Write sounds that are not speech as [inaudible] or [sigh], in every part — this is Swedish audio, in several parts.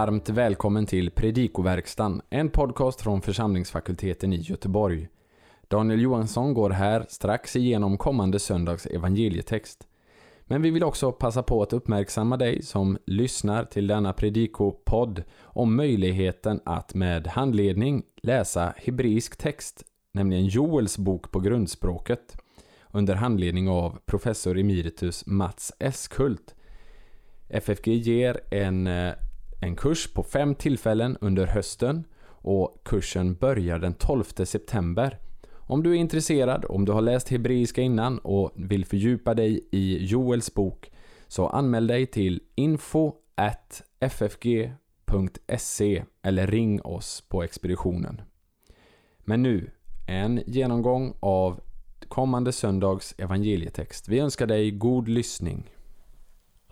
varmt välkommen till Predikoverkstan, en podcast från församlingsfakulteten i Göteborg. Daniel Johansson går här strax igenom kommande söndags evangelietext. Men vi vill också passa på att uppmärksamma dig som lyssnar till denna predikopodd om möjligheten att med handledning läsa hebreisk text, nämligen Joels bok på grundspråket, under handledning av professor emeritus Mats Eskult. FFG ger en, eh, en kurs på fem tillfällen under hösten och kursen börjar den 12 september. Om du är intresserad, om du har läst hebreiska innan och vill fördjupa dig i Joels bok så anmäl dig till info ffg.se eller ring oss på expeditionen. Men nu, en genomgång av kommande söndags evangelietext. Vi önskar dig god lyssning.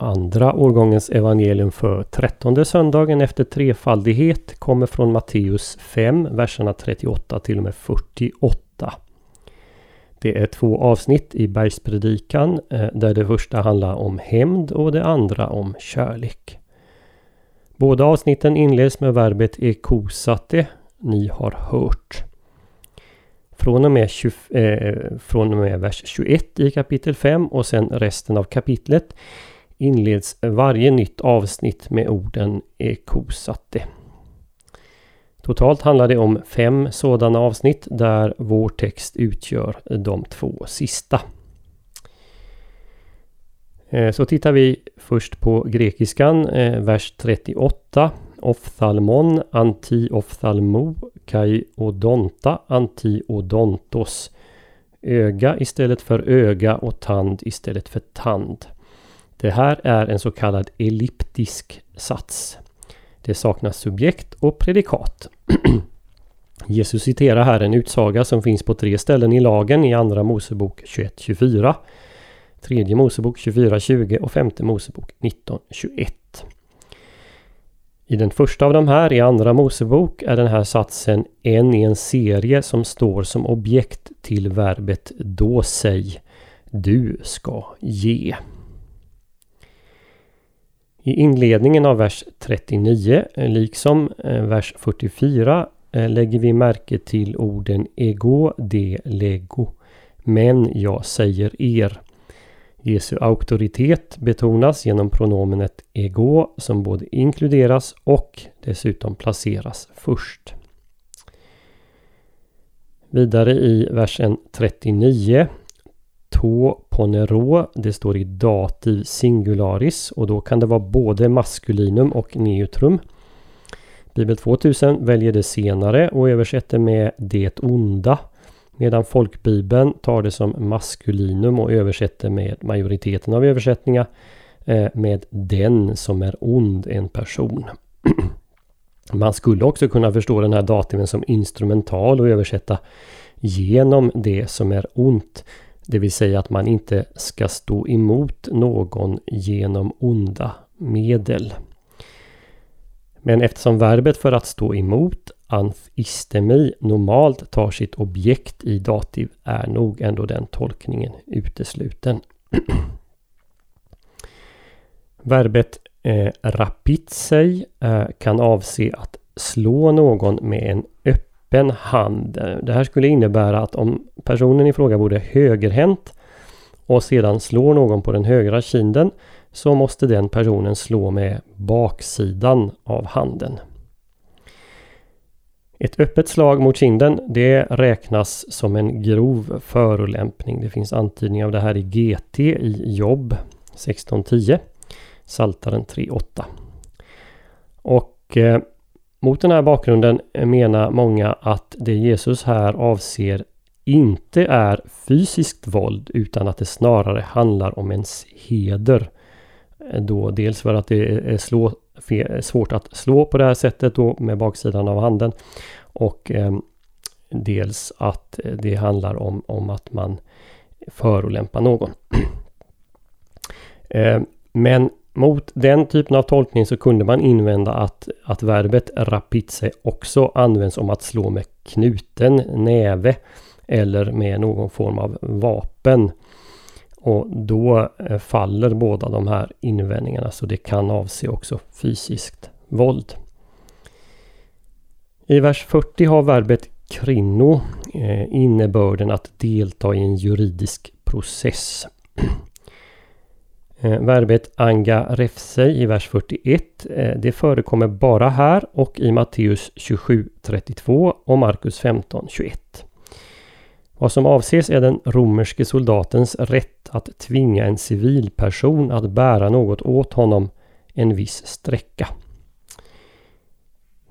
Andra årgångens evangelium för trettonde söndagen efter trefaldighet kommer från Matteus 5, verserna 38 till och med 48. Det är två avsnitt i bergspredikan eh, där det första handlar om hämnd och det andra om kärlek. Båda avsnitten inleds med verbet ekosate, ni har hört. Från och, med 20, eh, från och med vers 21 i kapitel 5 och sen resten av kapitlet inleds varje nytt avsnitt med orden ekosate. Totalt handlar det om fem sådana avsnitt där vår text utgör de två sista. Eh, så tittar vi först på grekiskan, eh, vers 38. Ophthalmon, anti-ophthalmo, kai odonta, anti-odontos. Öga istället för öga och tand istället för tand. Det här är en så kallad elliptisk sats. Det saknas subjekt och predikat. [clears throat] Jesus citerar här en utsaga som finns på tre ställen i lagen i Andra Mosebok 21.24, Tredje Mosebok 24.20 och Femte Mosebok 19.21. I den första av de här, i Andra Mosebok, är den här satsen en i en serie som står som objekt till verbet då säg. Du ska ge. I inledningen av vers 39, eh, liksom eh, vers 44, eh, lägger vi märke till orden ego de lego. Men jag säger er. Jesu auktoritet betonas genom pronomenet ego som både inkluderas och dessutom placeras först. Vidare i versen 39 to ponero. Det står i dativ singularis och då kan det vara både maskulinum och neutrum. Bibel 2000 väljer det senare och översätter med det onda. Medan folkbibeln tar det som maskulinum och översätter med majoriteten av översättningar eh, med den som är ond, en person. [clears throat] Man skulle också kunna förstå den här dativen som instrumental och översätta genom det som är ont. Det vill säga att man inte ska stå emot någon genom onda medel. Men eftersom verbet för att stå emot, anfistemi, normalt tar sitt objekt i dativ är nog ändå den tolkningen utesluten. [clears throat] Verbet eh, rapitsei eh, kan avse att slå någon med en öppen öppen hand. Det här skulle innebära att om personen i fråga vore högerhänt och sedan slår någon på den högra kinden så måste den personen slå med baksidan av handen. Ett öppet slag mot kinden det räknas som en grov förolämpning. Det finns antydning av det här i GT i Jobb 1610. Saltaren 3.8. Och eh, mot den här bakgrunden menar många att det Jesus här avser inte är fysiskt våld utan att det snarare handlar om ens heder. Då dels för att det är slå, svårt att slå på det här sättet då med baksidan av handen. Och eh, dels att det handlar om, om att man förolämpar någon. [clears throat] eh, men mot den typen av tolkning så kunde man invända att, att verbet rapitse också används om att slå med knuten näve eller med någon form av vapen. Och då eh, faller båda de här invändningarna så det kan avse också fysiskt våld. I vers 40 har verbet krinno eh, innebörden att delta i en juridisk process. Eh, verbet anga refsei i vers 41 eh, det förekommer bara här och i Matteus 27.32 och Markus 15.21. Vad som avses är den romerske soldatens rätt att tvinga en civilperson att bära något åt honom en viss sträcka.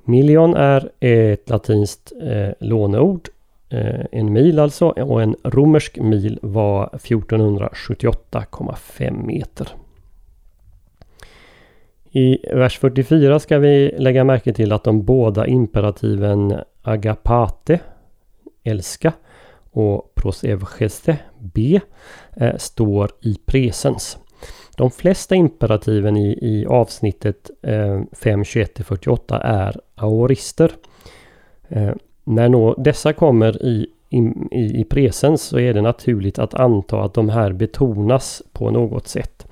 Million är ett latinskt eh, låneord. Eh, en mil alltså och en romersk mil var 1478,5 meter. I vers 44 ska vi lägga märke till att de båda imperativen agapate, älska, och prosevgeste, be, eh, står i presens. De flesta imperativen i, i avsnittet eh, 5, 21-48 är aorister. Eh, när nå, dessa kommer i, i, i presens så är det naturligt att anta att de här betonas på något sätt.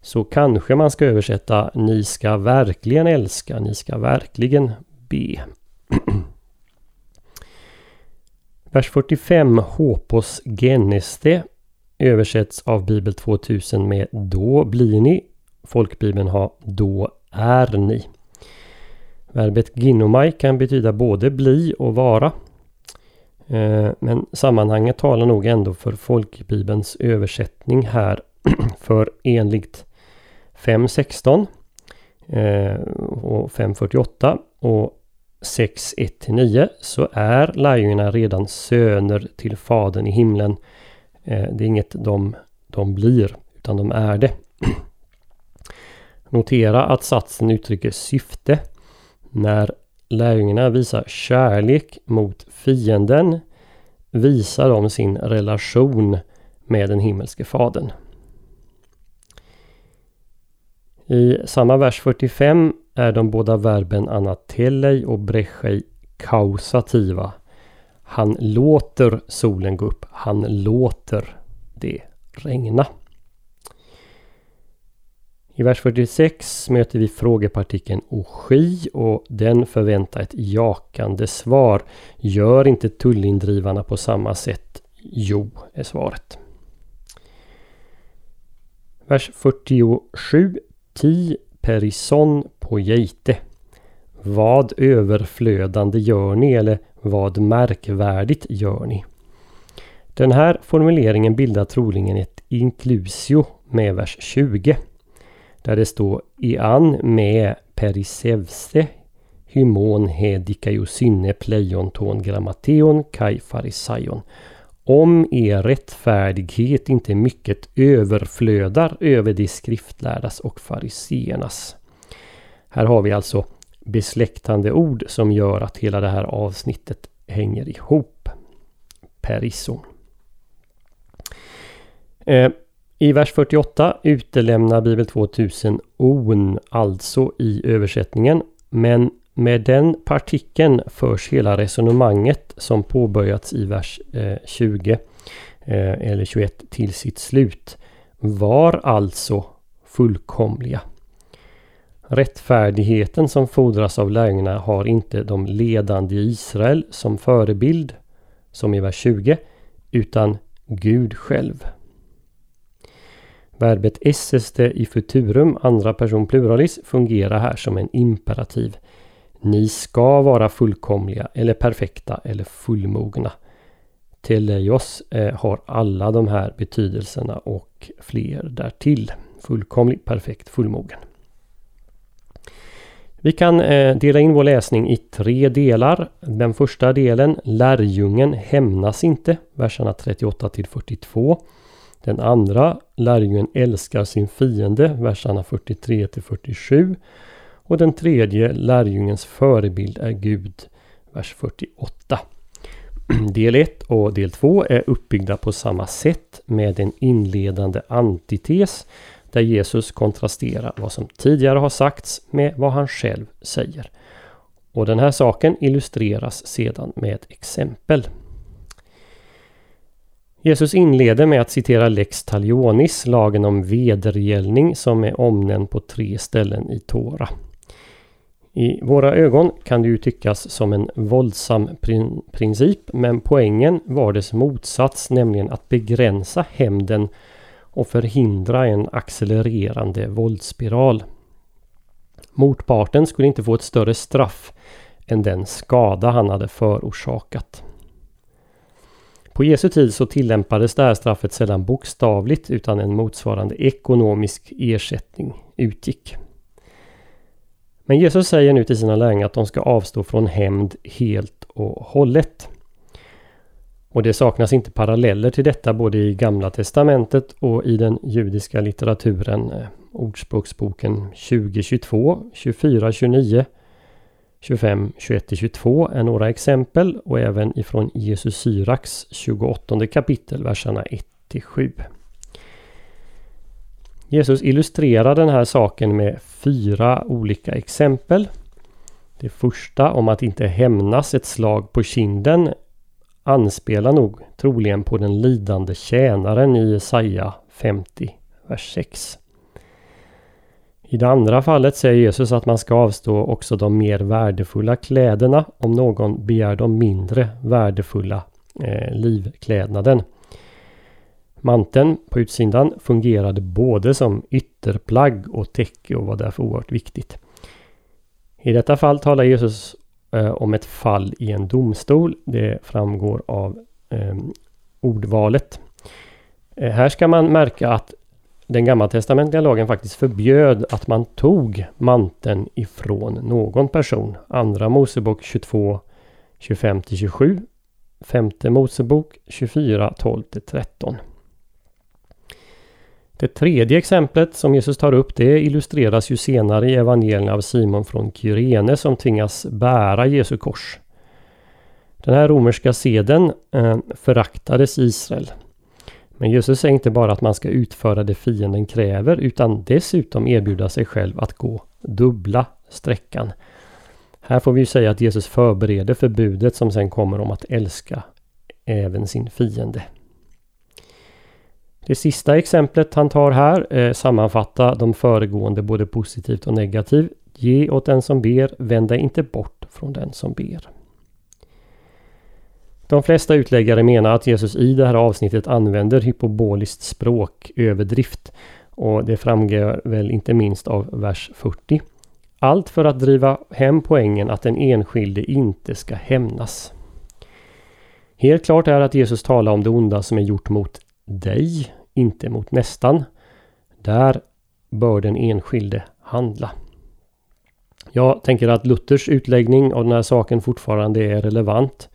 Så kanske man ska översätta Ni ska verkligen älska, ni ska verkligen be. [clears throat] Vers 45 Hopos geneste översätts av Bibel 2000 med Då blir ni. Folkbibeln har Då är ni. Verbet ginomai kan betyda både bli och vara. Eh, men sammanhanget talar nog ändå för folkbibelns översättning här. [clears throat] för enligt 5.16 eh, och 5.48 och 6.1-9 så är lärjungarna redan söner till Fadern i himlen. Eh, det är inget de, de blir, utan de är det. [clears throat] Notera att satsen uttrycker syfte. När lärjungarna visar kärlek mot fienden visar de sin relation med den himmelske Fadern. I samma vers 45 är de båda verben anatellei och brechei kausativa. Han låter solen gå upp. Han låter det regna. I vers 46 möter vi frågepartikeln Ogi och den förväntar ett jakande svar. Gör inte tullindrivarna på samma sätt? Jo, är svaret. Vers 47. Ti perison på geite. Vad överflödande gör ni eller vad märkvärdigt gör ni? Den här formuleringen bildar troligen ett inklusio med vers 20. Där det står Ian med perisevse hymon he dikaiosynne pleionton grammateon kai farisaion. Om er rättfärdighet inte mycket överflödar över de skriftlärdas och fariseernas. Här har vi alltså besläktande ord som gör att hela det här avsnittet hänger ihop. Perisso. Eh, i vers 48 utelämnar Bibel 2000 on, alltså i översättningen. Men med den partikeln förs hela resonemanget som påbörjats i vers eh, 20 eh, eller 21 till sitt slut. Var alltså fullkomliga. Rättfärdigheten som fordras av lärjungarna har inte de ledande i Israel som förebild, som i vers 20, utan Gud själv. Verbet esseste i futurum, andra person pluralis, fungerar här som en imperativ. Ni ska vara fullkomliga eller perfekta eller fullmogna. Teleios eh, har alla de här betydelserna och fler därtill. Fullkomlig, perfekt, fullmogen. Vi kan eh, dela in vår läsning i tre delar. Den första delen, lärjungen hämnas inte, verserna 38 till 42. Den andra, lärjungen älskar sin fiende, verserna 43 till 47. Och den tredje lärjungens förebild är Gud, vers 48. [clears throat] Del 1 och del 2 är uppbyggda på samma sätt med en inledande antites där Jesus kontrasterar vad som tidigare har sagts med vad han själv säger. Och den här saken illustreras sedan med exempel. Jesus inleder med att citera Lex Talionis, lagen om vedergällning som är omnämnd på tre ställen i Tora. I våra ögon kan det ju tyckas som en våldsam prin princip men poängen var dess motsats nämligen att begränsa hämnden och förhindra en accelererande våldsspiral. Motparten skulle inte få ett större straff än den skada han hade förorsakat. På Jesu tid så tillämpades det här straffet sällan bokstavligt utan en motsvarande ekonomisk ersättning utgick. Men Jesus säger nu till sina lärjungar att de ska avstå från hämnd helt och hållet. Och det saknas inte paralleller till detta både i Gamla Testamentet och i den judiska litteraturen. Eh, Ordspråksboken 2022, 24, 29, 25, 21-22 är några exempel och även ifrån Jesus Syraks 28 kapitel, verserna 1-7. Jesus illustrerar den här saken med fyra olika exempel. Det första om att inte hämnas ett slag på kinden anspelar nog troligen på den lidande tjänaren i Jesaja 50, vers 6. I det andra fallet säger Jesus att man ska avstå också de mer värdefulla kläderna om någon begär de mindre värdefulla eh, livklädnaden. Manteln på utsidan fungerade både som ytterplagg och täcke och var därför oerhört viktigt. I detta fall talar Jesus eh, om ett fall i en domstol. Det framgår av eh, ordvalet. Eh, här ska man märka att den gammaltestamentliga lagen faktiskt förbjöd att man tog manteln ifrån någon person. Andra Mosebok 22, 25-27. Femte Mosebok 24, 12-13. Det tredje exemplet som Jesus tar upp det illustreras ju senare i evangelierna av Simon från Kyrene som tvingas bära Jesu kors. Den här romerska seden eh, föraktades i Israel. Men Jesus säger inte bara att man ska utföra det fienden kräver utan dessutom erbjuda sig själv att gå dubbla sträckan. Här får vi säga att Jesus förbereder förbudet som sen kommer om att älska även sin fiende. Det sista exemplet han tar här eh, sammanfattar de föregående både positivt och negativt. Ge åt den som ber, vänd dig inte bort från den som ber. De flesta utläggare menar att Jesus i det här avsnittet använder hypoboliskt språk, överdrift. Och det framgår väl inte minst av vers 40. Allt för att driva hem poängen att den enskilde inte ska hämnas. Helt klart är att Jesus talar om det onda som är gjort mot dig, inte mot nästan. Där bör den enskilde handla. Jag tänker att Luthers utläggning av den här saken fortfarande är relevant.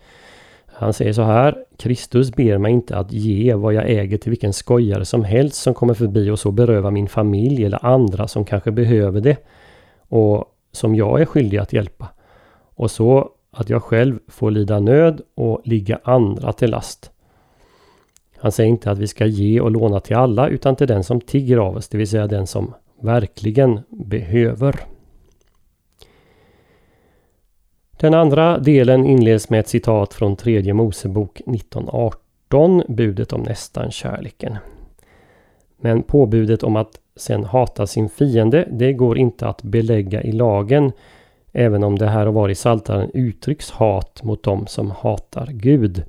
Han säger så här. Kristus ber mig inte att ge vad jag äger till vilken skojare som helst som kommer förbi och så beröva min familj eller andra som kanske behöver det och som jag är skyldig att hjälpa. Och så att jag själv får lida nöd och ligga andra till last. Han säger inte att vi ska ge och låna till alla utan till den som tigger av oss, det vill säga den som verkligen behöver. Den andra delen inleds med ett citat från tredje Mosebok 1918, budet om nästan kärleken. Men påbudet om att sen hata sin fiende, det går inte att belägga i lagen, även om det här och var i Saltaren uttrycks hat mot dem som hatar Gud.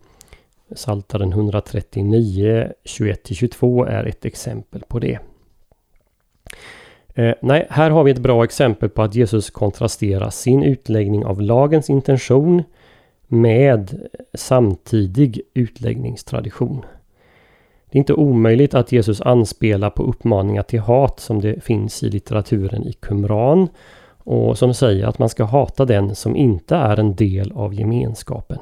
Saltaren 139, 21-22 är ett exempel på det. Eh, nej, här har vi ett bra exempel på att Jesus kontrasterar sin utläggning av lagens intention med samtidig utläggningstradition. Det är inte omöjligt att Jesus anspelar på uppmaningar till hat som det finns i litteraturen i Qumran och som säger att man ska hata den som inte är en del av gemenskapen.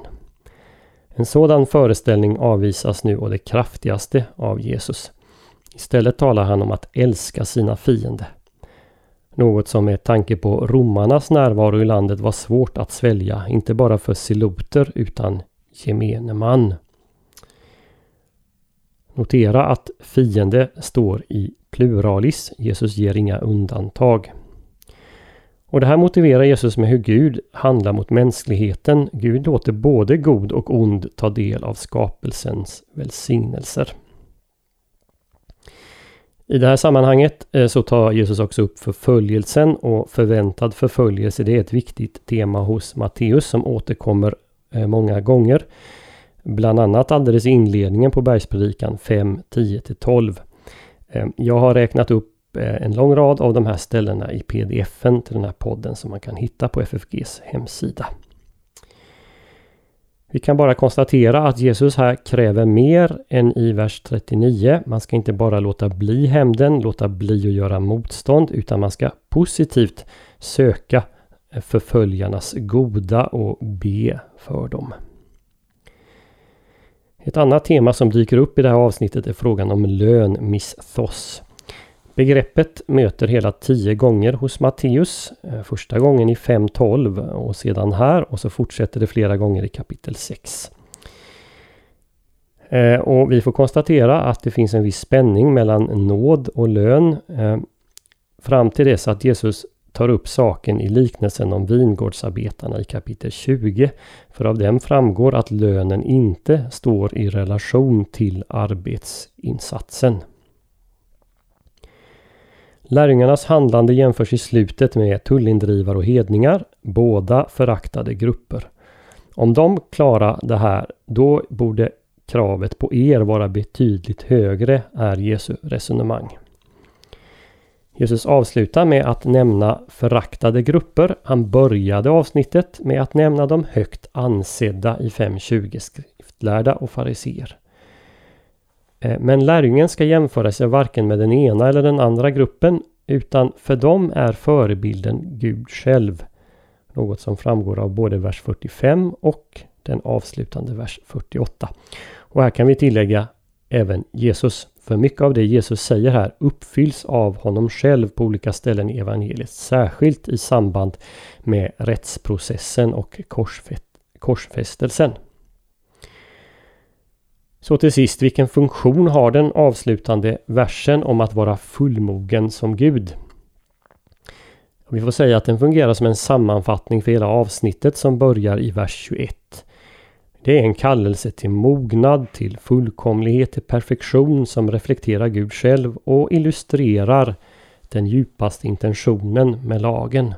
En sådan föreställning avvisas nu å det kraftigaste av Jesus. Istället talar han om att älska sina fiender. Något som med tanke på romarnas närvaro i landet var svårt att svälja, inte bara för siloter utan gemene man. Notera att fiende står i pluralis. Jesus ger inga undantag. Och det här motiverar Jesus med hur Gud handlar mot mänskligheten. Gud låter både god och ond ta del av skapelsens välsignelser. I det här sammanhanget eh, så tar Jesus också upp förföljelsen och förväntad förföljelse. Det är ett viktigt tema hos Matteus som återkommer eh, många gånger. Bland annat alldeles i inledningen på bergspredikan 5, 10-12. Ehm, jag har räknat upp eh, en lång rad av de här ställena i pdf-en till den här podden som man kan hitta på FFGs hemsida. Vi kan bara konstatera att Jesus här kräver mer än i vers 39. Man ska inte bara låta bli hämnden, låta bli att göra motstånd, utan man ska positivt söka förföljarnas goda och be för dem. Ett annat tema som dyker upp i det här avsnittet är frågan om lön, misthos. Begreppet möter hela tio gånger hos Matteus. Eh, första gången i 5.12 och sedan här och så fortsätter det flera gånger i kapitel 6. Eh, och vi får konstatera att det finns en viss spänning mellan nåd och lön eh, fram till dess att Jesus tar upp saken i liknelsen om vingårdsarbetarna i kapitel 20. För av den framgår att lönen inte står i relation till arbetsinsatsen. Lärjungarnas handlande jämförs i slutet med tullindrivare och hedningar, båda föraktade grupper. Om de klarar det här, då borde kravet på er vara betydligt högre, är Jesu resonemang. Jesus avslutar med att nämna föraktade grupper. Han började avsnittet med att nämna de högt ansedda i 5.20 skriftlärda och fariseer. Eh, men lärjungen ska jämföra sig varken med den ena eller den andra gruppen utan för dem är förebilden Gud själv. Något som framgår av både vers 45 och den avslutande vers 48. Och här kan vi tillägga även Jesus. För mycket av det Jesus säger här uppfylls av honom själv på olika ställen i evangeliet. Särskilt i samband med rättsprocessen och korsfästelsen. Så till sist, vilken funktion har den avslutande versen om att vara fullmogen som Gud? Vi får säga att den fungerar som en sammanfattning för hela avsnittet som börjar i vers 21. Det är en kallelse till mognad, till fullkomlighet, till perfektion som reflekterar Gud själv och illustrerar den djupaste intentionen med lagen.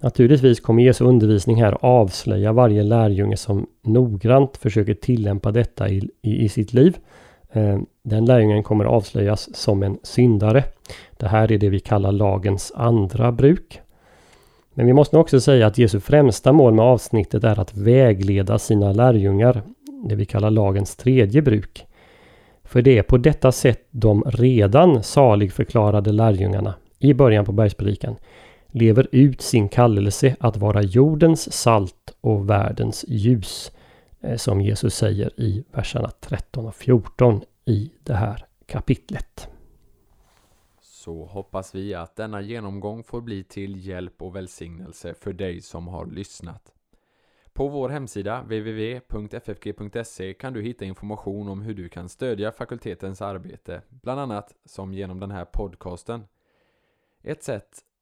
Naturligtvis kommer Jesu undervisning här avslöja varje lärjunge som noggrant försöker tillämpa detta i, i, i sitt liv. Eh, den lärjungen kommer avslöjas som en syndare. Det här är det vi kallar lagens andra bruk. Men vi måste också säga att Jesu främsta mål med avsnittet är att vägleda sina lärjungar, det vi kallar lagens tredje bruk. För det är på detta sätt de redan saligförklarade lärjungarna i början på bergspredikan lever ut sin kallelse att vara jordens salt och världens ljus. Eh, som Jesus säger i verserna 13 och 14 i det här kapitlet. Så hoppas vi att denna genomgång får bli till hjälp och välsignelse för dig som har lyssnat. På vår hemsida www.ffg.se kan du hitta information om hur du kan stödja fakultetens arbete, bland annat som genom den här podcasten. Ett sätt